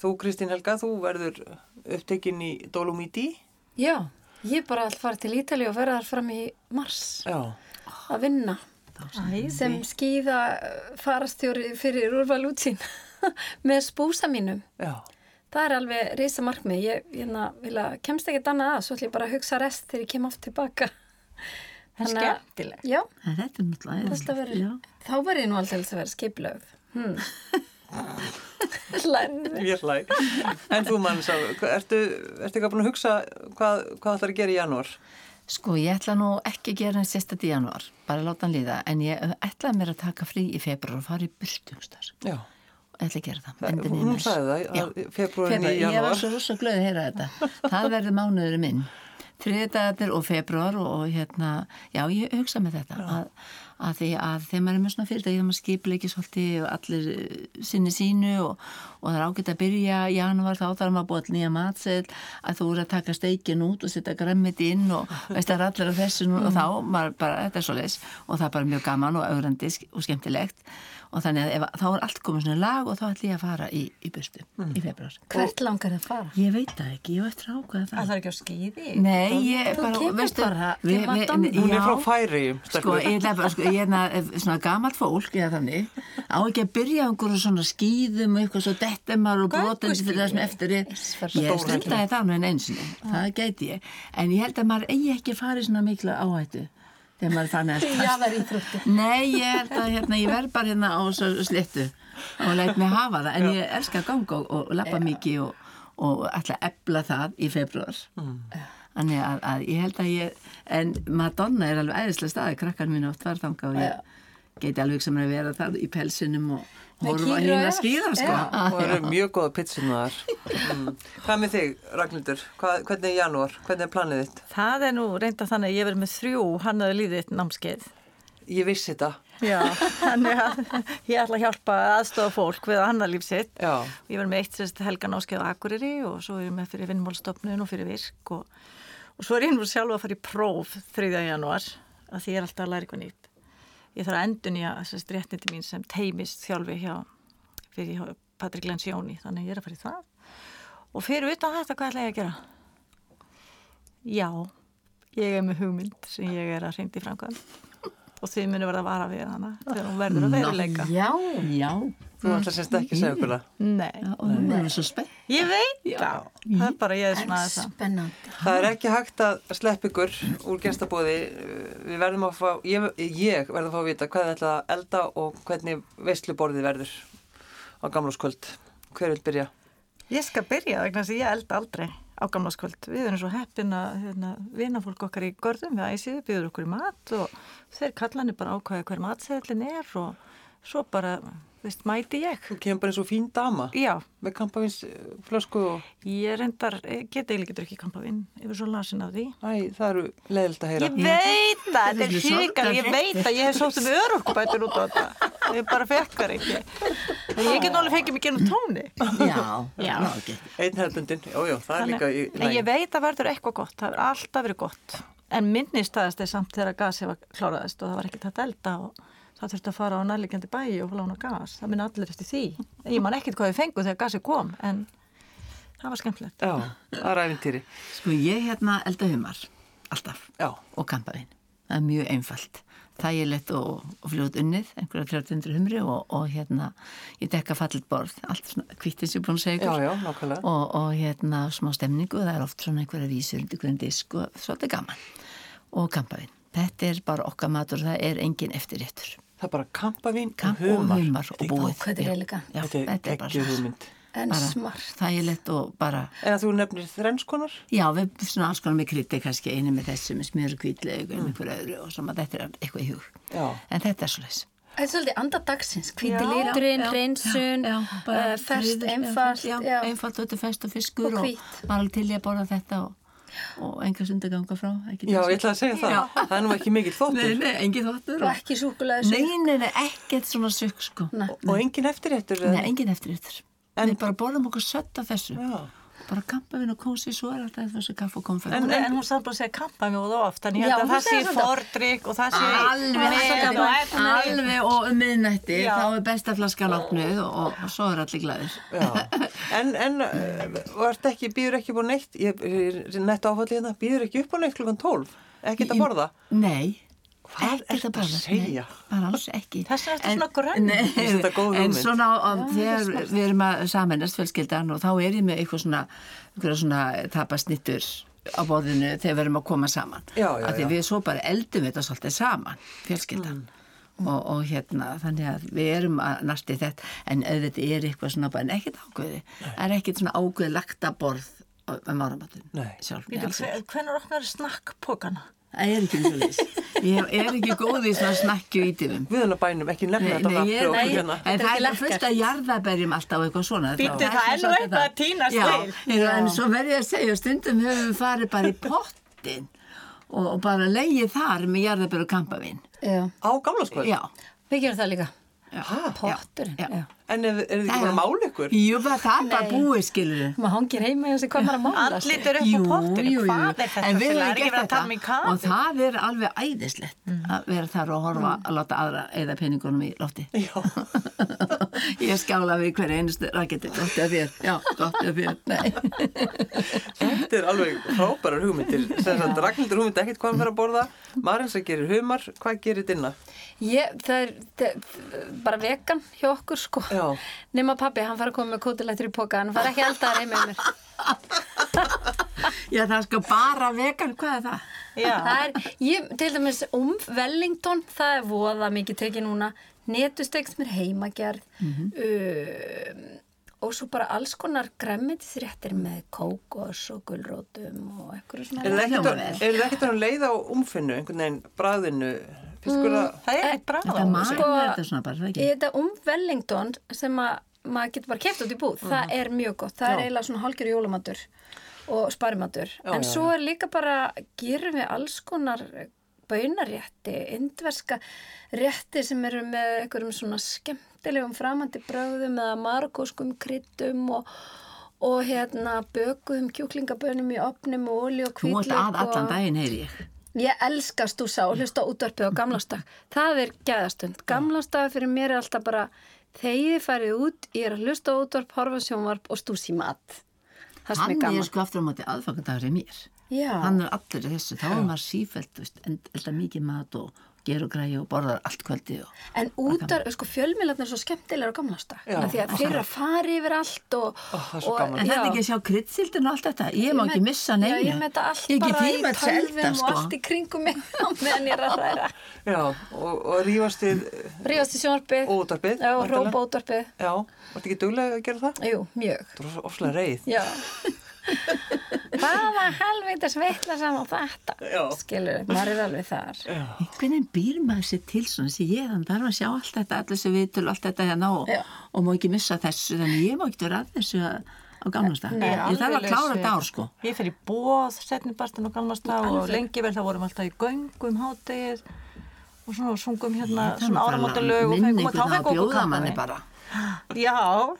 Þú, Kristín Helga, þú verður upptekinn í Dolomiti. já, ég er bara að fara til Ítali og vera þar fram í mars Já. að vinna sem skýða farastjóri fyrir Úrval útsýn *laughs* með spúsa mínum Já. Það er alveg reysa markmið ég hérna, vil að kemst ekkert annað að svo ætlum ég bara að hugsa rest þegar ég kem oft tilbaka Það er skemmtilegt. já, þetta er náttúrulega já. þá verður ég nú alltaf að vera skiplögð hmm. *laughs* Lærði. Ég hlæ. En þú mann, sá, ertu, ertu ekki búin að hugsa hvað, hvað ætlar að gera í janúar? Sko, ég ætla nú ekki að gera hann sérstætt í janúar, bara láta hann líða, en ég ætlaði mér að taka frí í februar og fara í burstungstar. Já. Ætla að gera það. endurnýja Hún sagði það, februarin í Februar, ég var janúar. svo rosa glöð að heyra þetta. Það verður mánuður minn. Þriðdagarnir og februar og, og hérna, já, ég hugsa með þetta að, að því að þegar maður er með svona fyrirtæki þegar maður skipla ekki svolítið og allir eh, sinni sínu og, og það er ágætt að byrja janúar þá þarf maður að búa til nýja matseil að þú eru að taka steikin út og setja grammit inn og *laughs* veist það er allir á þessu nú, og þá, maður bara, þetta er svo leis og það er bara mjög gaman og augrandi og skemmtilegt og þannig að ef, þá er allt komið svona lag og þá ætlum ég að fara í, í burstu í februar. hvert langar það að fara? Ég veit það ekki, ég veit rákvæða það. Það er ekki á skýði. Nei, ég Þú bara, veistu, bara við- við- Madonna. Hún er já, frá færiðum, Sko, ég er bara, sko, ég er na- svona gamalt fólk, eða þannig, á ekki að byrja á einhverju svona skýðum og eitthvað svo dettemar og brotandi fyrir það sem eftir er. Ég það nú en einsinni, það gæti ég. En ég held að maður eigi ekki í svona mikla áhættu þegar maður er þannig að það íþrótti. Nei, ég held að hérna, ég verð bara hérna á svo slittu og læt mig hafa það, en ég elska að ganga og, og lappa mikið og, og ætla að ebla það í februar. Þannig að, að ég held að ég, en Madonna er alveg æðislega staði, krakkan mín oft var þanga og ég geti alveg sem að vera þar í pelsinum og Kýr og hérna að ef. skýra, sko. Og eru mjög góða pitsunar. Mm. Hvað með þig, Ragnhildur? Hvað, hvernig er janúar? Hvernig er planið þitt? Það er nú reynda þannig að ég verið með þrjú hannaði líðið námskeið. Ég vissi þetta. Já, þannig að ég ætla að hjálpa að aðstofa fólk við að hanna líf sitt. Já. Ég verið með eitt sérst helga námskeið á Akureyri og svo er ég með fyrir vinnmálstofnun og fyrir virk og, og svo er ég nú sjálfa að fara í próf 3. janúar að því ég er alltaf að læra eitthvað nýtt. Ég þarf að endun í að réttindi mín sem teimist þjálfi hjá fyrir Patrik Lensjóni, þannig að ég er að fara í það. Og fyrir utan þetta, hvað ætla ég að gera? Já, ég er með hugmynd sem ég er að hrindi framkvæm og þið munir verða að vara við hana þegar hún verður að veruleika. Já, já. Þú ætla semst ekki að segja okkur það. Nei, Já, og hún er svo spennt. ég veit það. Það er bara ég er svona að það. Spennandi. Það er ekki hægt að slepp ykkur úr gestabóði. Við verðum að fá, ég, ég verðum að fá að vita hvað þið ætla að elda og hvernig veisluborðið verður á gamláskvöld. Hver vil byrja? Ég skal byrja vegna þess að ég elda aldrei á gamlaskvöld. Við erum svo heppin að hérna, vinafólk okkar í görðum við æsið býður okkur í mat og þeir kallanir bara ákvæða hver matseðlinn er og svo bara, veist, mæti ég. Þú kemur bara eins og fín dama Já, með kampavinsflösku og ég reyndar, eh, get eiginlega ekki drukkið kampavín yfir svo lasin af því. æ, það eru leðilt að heyra. Ég veit það, þetta er Þetta er hrikar, ég veit að ég hef sótt um örorkubætur út á þetta. Ég bara fekkar ekki. En ég get náttúrulega fengið mig genum tóni. *laughs* Já, Já. jú, jú, það er líka í Nei, ég veit að verður eitthvað gott, það er alltaf verið gott. En minnist aðeins þeir samt þegar gasið var kláraðist og það var ekkert að elda og það þurfti að fara á nærlegjandi bæi og lána gas. Það minna allir eftir því. Ég man ekkert hvað við fengum þegar gasið kom, en það var skemmtilegt. Já, það er æfintýri. Sko ég hérna elda humar, alltaf, Já, og kampaðinn. Það er mjög einfalt. Þægilegt og, og fljótt unnið, einhverja 300 humri og, og hérna, ég dekka fallit borð, allt svona kvítið sem ég búin að segja já, ykkur. já. Og, og hérna smá stemningu, það er oft svona einhverja vísur undir hverjum disk og svolítið gaman. Og kampaðinn. Þetta er bara okkar matur, það er engin eftirréttur. Það er bara kampavín Kamp og humar. og humar og búið. Þetta er elegant. Já, Þetta er bara ekki hugmynd. En bara smart. þægilegt og bara En að þú nefnir þrennskonar? Já, við svona alls konar með krytti kannski einu með þessu með smjör og kvítleg og einhver öðru og svona þetta er eitthvað í hug. Já. En þetta er svo leys. Það er svolítið andadagsins, hvíti Já, liturinn, reynsun, uh, ferst, einfalt, Já, einfalt og þetta er fest og fiskur Og og, maður er til í að borða þetta og, og enga sundaganga frá. ekki Já, þessu. ég ætla að segja það. Það er nú ekki mikill Nei, þóttur. nei, engin þáttur. Og ekki súkulega Nei, nei, nei, ekkert svona sukk sko. Nei. Og engin eftirréttur. Nei, engin En við bara borðum okkur sött af þessu. Já. Bara kampavinn og kósi, svo er alltaf þessu kaff og konfett. En, en hún samt bara að segja kampa mjög oft, þannig ég held að það sé fordrykk og það sé Alveg, og efni. alveg og um miðnætti Já. þá er besta flaskan opnuð og, og svo er allir glæðir. En, en uh, vart ekki, býður ekki á neitt, ég er nett áfallið hérna, býður ekki upp á neitt klukkan 12, ekkert að borða. Nei Hvað ekkert ertu að segja? Bara alls ekki Þess vegna ertu En- svona grönn. Nei, þetta En svona á, á, þegar við erum að samennast fjölskyldan og þá er ég með eitthvað svona, eitthvað svona tapasnittur á bóðinu þegar við erum að koma saman Já, já, Af því já. við svo bara eldum þetta svolítið saman fjölskyldan og, og hérna þannig að við erum að næsti þetta en auðvitað er eitthvað svona bara en ekkert ákveði það er ekkert svona ákveði lagta borð með máramatun Nei. sjálf. Hvernig opnar snakkpókana? Það er ekki og þess ég er ekki góð í svona snakki og ítifum Guðunabænum, ekki nefna þetta Nei, nafn ég, fyrir okkur nei, hérna. en Þetta er það ekki er fullt að jarðaberjum alltaf og eitthvað svona þá- það er nú eitthvað að það. tínast Já, já, en svo verð ég að segja stundum höfum við farið bara í pottin og, og bara leiðið þar með jarðaber og kampavinn Já, Á gamla skvöld? já, við gerum það líka. Potturinn. En er, er þið ekki bara að mála ykkur? Jú, bara það er bara búið skilur Maður hangir heima hjá sig hvað maður að mála. Andlit er upp á pottinu, hvað er þetta? En við Er verið að þetta tala um og það er alveg æðislegt að vera þar og horfa að láta aðra eða peningunum í lofti. *laughs* *laughs* Ég skála við hverja einustu raketti, gott af þér, já, gott af þér, nei. *laughs* Þetta er alveg frábærar hugmyndir. Þess að Ragnhildur hugmyndi ekkert hvað fer að borða. Marins að gerir humar, hvað gerir dinna? Ég, það er, það er bara vegan hjá okkur sko. Já. Nefna pappi, hann fara að koma með kótilættur í póka, hann fara ekki eldaðar heim með mér. *laughs* Já, það er sko bara vegan, hvað er það? Já. Það er, ég, til dæmis um Wellington, það er voða mikið tekið núna, netusteg sem er heimagerð um, og svo bara alls konar græmitisréttir með kókos og gulrótum og eitthvað svona. Er það ekkert að- vel. er það ekkert að leið á umfinnu, einhvern veginn, bræðinu? Ykkur að... Það er eitt bráð er maður, Sko, þetta er svona bara, það Í ekki? þetta um Wellington sem að maður getur bara keft út í búð, það er mjög gott, það er Já. eiginlega svona hálgjör jólumatur og sparimatur, en já, svo er líka bara, gerum við alls konar baunarétti, indverska rétti sem eru með einhverjum svona skemmtilegum framandi bröðum eða margóskum kryttum og, og hérna bökuðum kjúklingabönum í opnum og olí og Þú hvítlauk ert að allan daginn, heyri ég. Ég elska stúsa og hlusta útvarpið á gamlastag. Það er gæðastund. Gamlastag fyrir mér er alltaf bara þegar þið farið út, ég er að hlusta útvarp, horfa sjónvarp og stús í mat. Það sem er Hann gaman. er sko aftur á móti aðfangandagur í mér. Já. Hann er allir þessu. Þá er maður sífælt, veist, en elda mikið mat og ger og græði og borðar allt kvöldi og... En útar, sko, fjölmiðlarnir er svo skemmtilegar á gamlastak. Já, Því að eru að fara yfir allt og... Ó, það er svo og-. En þetta já. ekki að sjá kryddsildin og allt þetta. Ég má Ég ekki met- missa Já, neina. ég með þetta allt ekki bara í tölvum og sko. allt í kringum mig *laughs* á meðan ég er að hræra. Já, og, og rífast við Rífast í sjónvarpið. Og útvarpið, Já, og rópa útvarpið. Já, vartu ekki duglega að gera það? Jú, mjög. Það *laughs* Hvaða helvitas veitla saman þetta? Já. Skilur, maður er alveg þar. Hvernig býr maður sér til svona sem ég, þannig þarf að sjá allt þetta, allir þessu vitul, allt þetta hérna og, og má ekki missa þessu, þannig ég má ekki vera að þessu á gamlasta. Nei, Ég þarf að klára þetta við. ár, sko. Ég fer í bóð, setnibartin og galmasta og lengi vel þá vorum alltaf í göngum hátegið og svona sungum hérna svona áramótalög og fengum að fengum okkur *gasps* Já,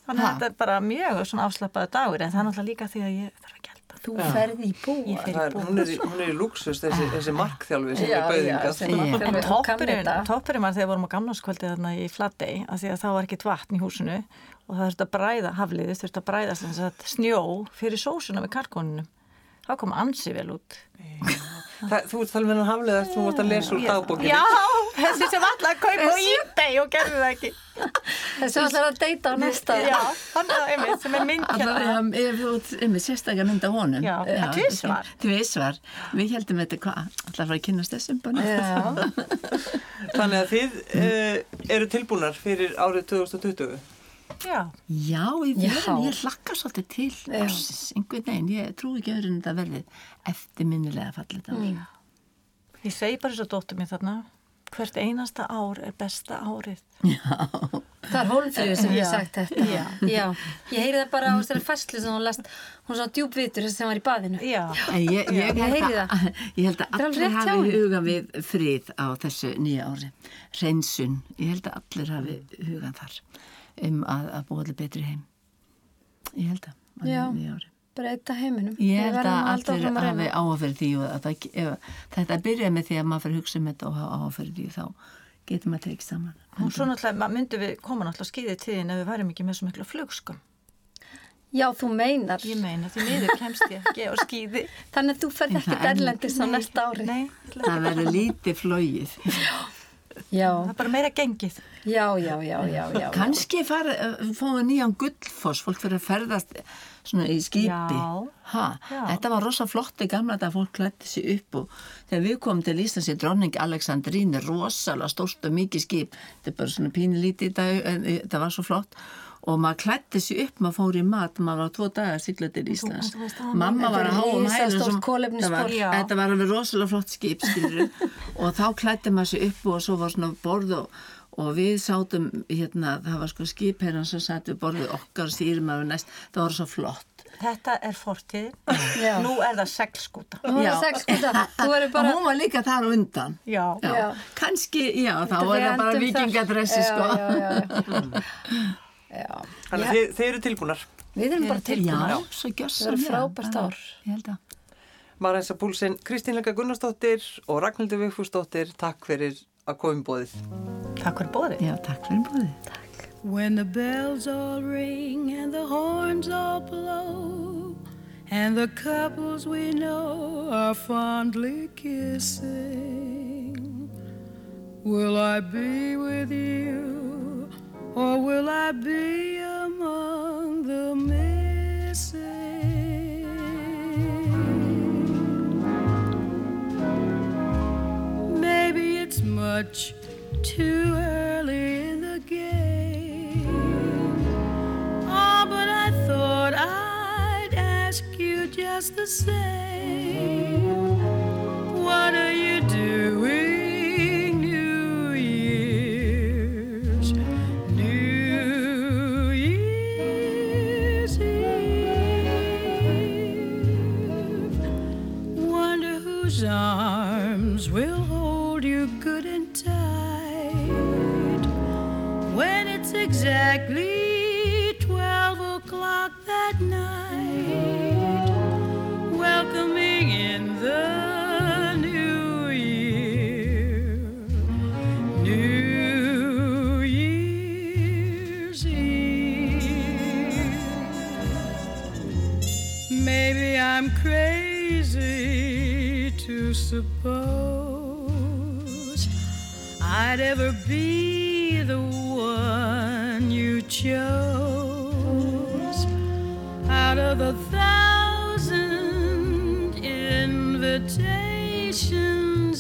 þannig að þetta er bara mjög svona afslappaði dagur en það er náttúrulega líka því að ég þarf ekki að elda. Þú ferði í búa. Það er, hún, er í, hún er í luxus, þessi, þessi markþjálfi sem Já, er markþjálfi En toppurinn, toppurinn var þegar við vorum á gamlarskvöldi þarna í Flatey að því að þá var ekkert vatn í húsinu og það þurfti að bræða hafliðið, þurfti að bræða sem sagt, snjó fyrir sósuna við karkoninu. Það kom ansi vel út. Það, þú ert með hann haflega þú vart að lesa úr dagbókinu. Já, þessi sem alltaf að kaupa á eBay og gerði það ekki. Þessu ætlar að deyta á næsta. Já, þannig að einmitt sem er mynd Alltaf, hérna. sérstaklega mynd á honum. Já, tvisvar. Tvísvar. Við heldum þetta hvað, alltaf að fara að kynast þessum. *laughs* Þannig að þið uh, eru tilbúnar fyrir árið 2020. Já, Já, Já. verðin, ég hlakka svolítið til Já. ársins, einhvern veginn, ég trú ekki öðru en þetta verði eftirminnilega fallið ár. ég segi bara þess að dóttur mér þarna, hvert einasta ár er besta árið. Það er hólfröðu sem ég Já. hef sagt þetta. Já. Já. Ég heyri það bara á þessari fæslu sem hún last, hún svona djúbvitur sem var í baðinu. Já, En ég, ég, Ég heyri að, ég held að allir hafi hugan við frið á þessu nýja ári. Hreinsun, ég held að allir hafi hugan þar um að, að búa allir betri heim. Ég held að, Já. Breyta heiminum. Ég held að halda allir að hafi fyrir því að það, ef, þetta byrja með því að maður fyrir að hugsa um þetta og hafa fyrir því þá getur maður tekið saman. og svo náttúrulega myndum við koma náttúrulega skýðið tíðin ef við værum ekki með svo miklu flugskum. Já, þú meinar. Ég meina, því miður kemst ég ekki á skýði. Þannig að þú ferð ekki er- erlendis á næsta ári. Nei, Það verður lítið flóið. Já, *laughs* það er bara meira gengið. já, já, já, já, já. Kanski fara, fóðu nýjan gullfoss, fólk fyrir að ferðast svona í skipi. Já. Ha, Já. Þetta var rosa flott í gamla þetta að fólk klætti sig upp og þegar við komum til Íslands í dronning Aleksandrín er rosalega stórt og mikið skip. Þetta er bara svona pínu lítið í dag en eh, þetta var svo flott og maður klætti sig upp, maður fór í mat maður var tvo dagar sigla til Íslands það, mamma var að er risastórt sem- kolefnisspor. þetta var- alveg rosalega flott skip *laughs* og þá klætti maður sig upp og svo var svona borð og, og við sátum hérna, það var sko skipherran sem satt við borðið okkar stýrum af næst, það var svo flott Þetta er fortíð. *laughs* Já. Nú er það seglskúta. Þú var að sex skúta, þú verður *laughs* bara... og hún var líka þar undan Já. Já, Já. kannski, já, þá er það bara Já, sko. Já, já, já. Þannig að þið, þið eru tilbúnar. Við erum bara tilbúin. Já, svo gjössan. Það verður frábært ár. Ég held að. Marensa Púlsinn, Kristín Helga Gunnarsdóttir og Ragnhildur Vigfúsdóttir, takk fyrir að koma um bóðið. Takk fyrir bóðið. Já, takk fyrir búið. When the bells all ring and the horns all blow, and the couples we know are fondly kissing, will I be with you, or will I be among the missing? Maybe it's much too early in the game. Oh, but I thought I'd ask you just the same. I'd ever be the one you chose out of the thousand invitations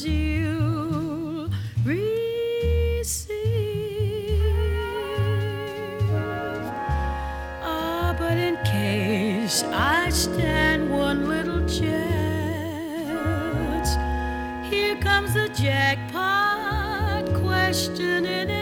you receive. Ah, but in case I stand one little chance, here comes the jackpot question in advance.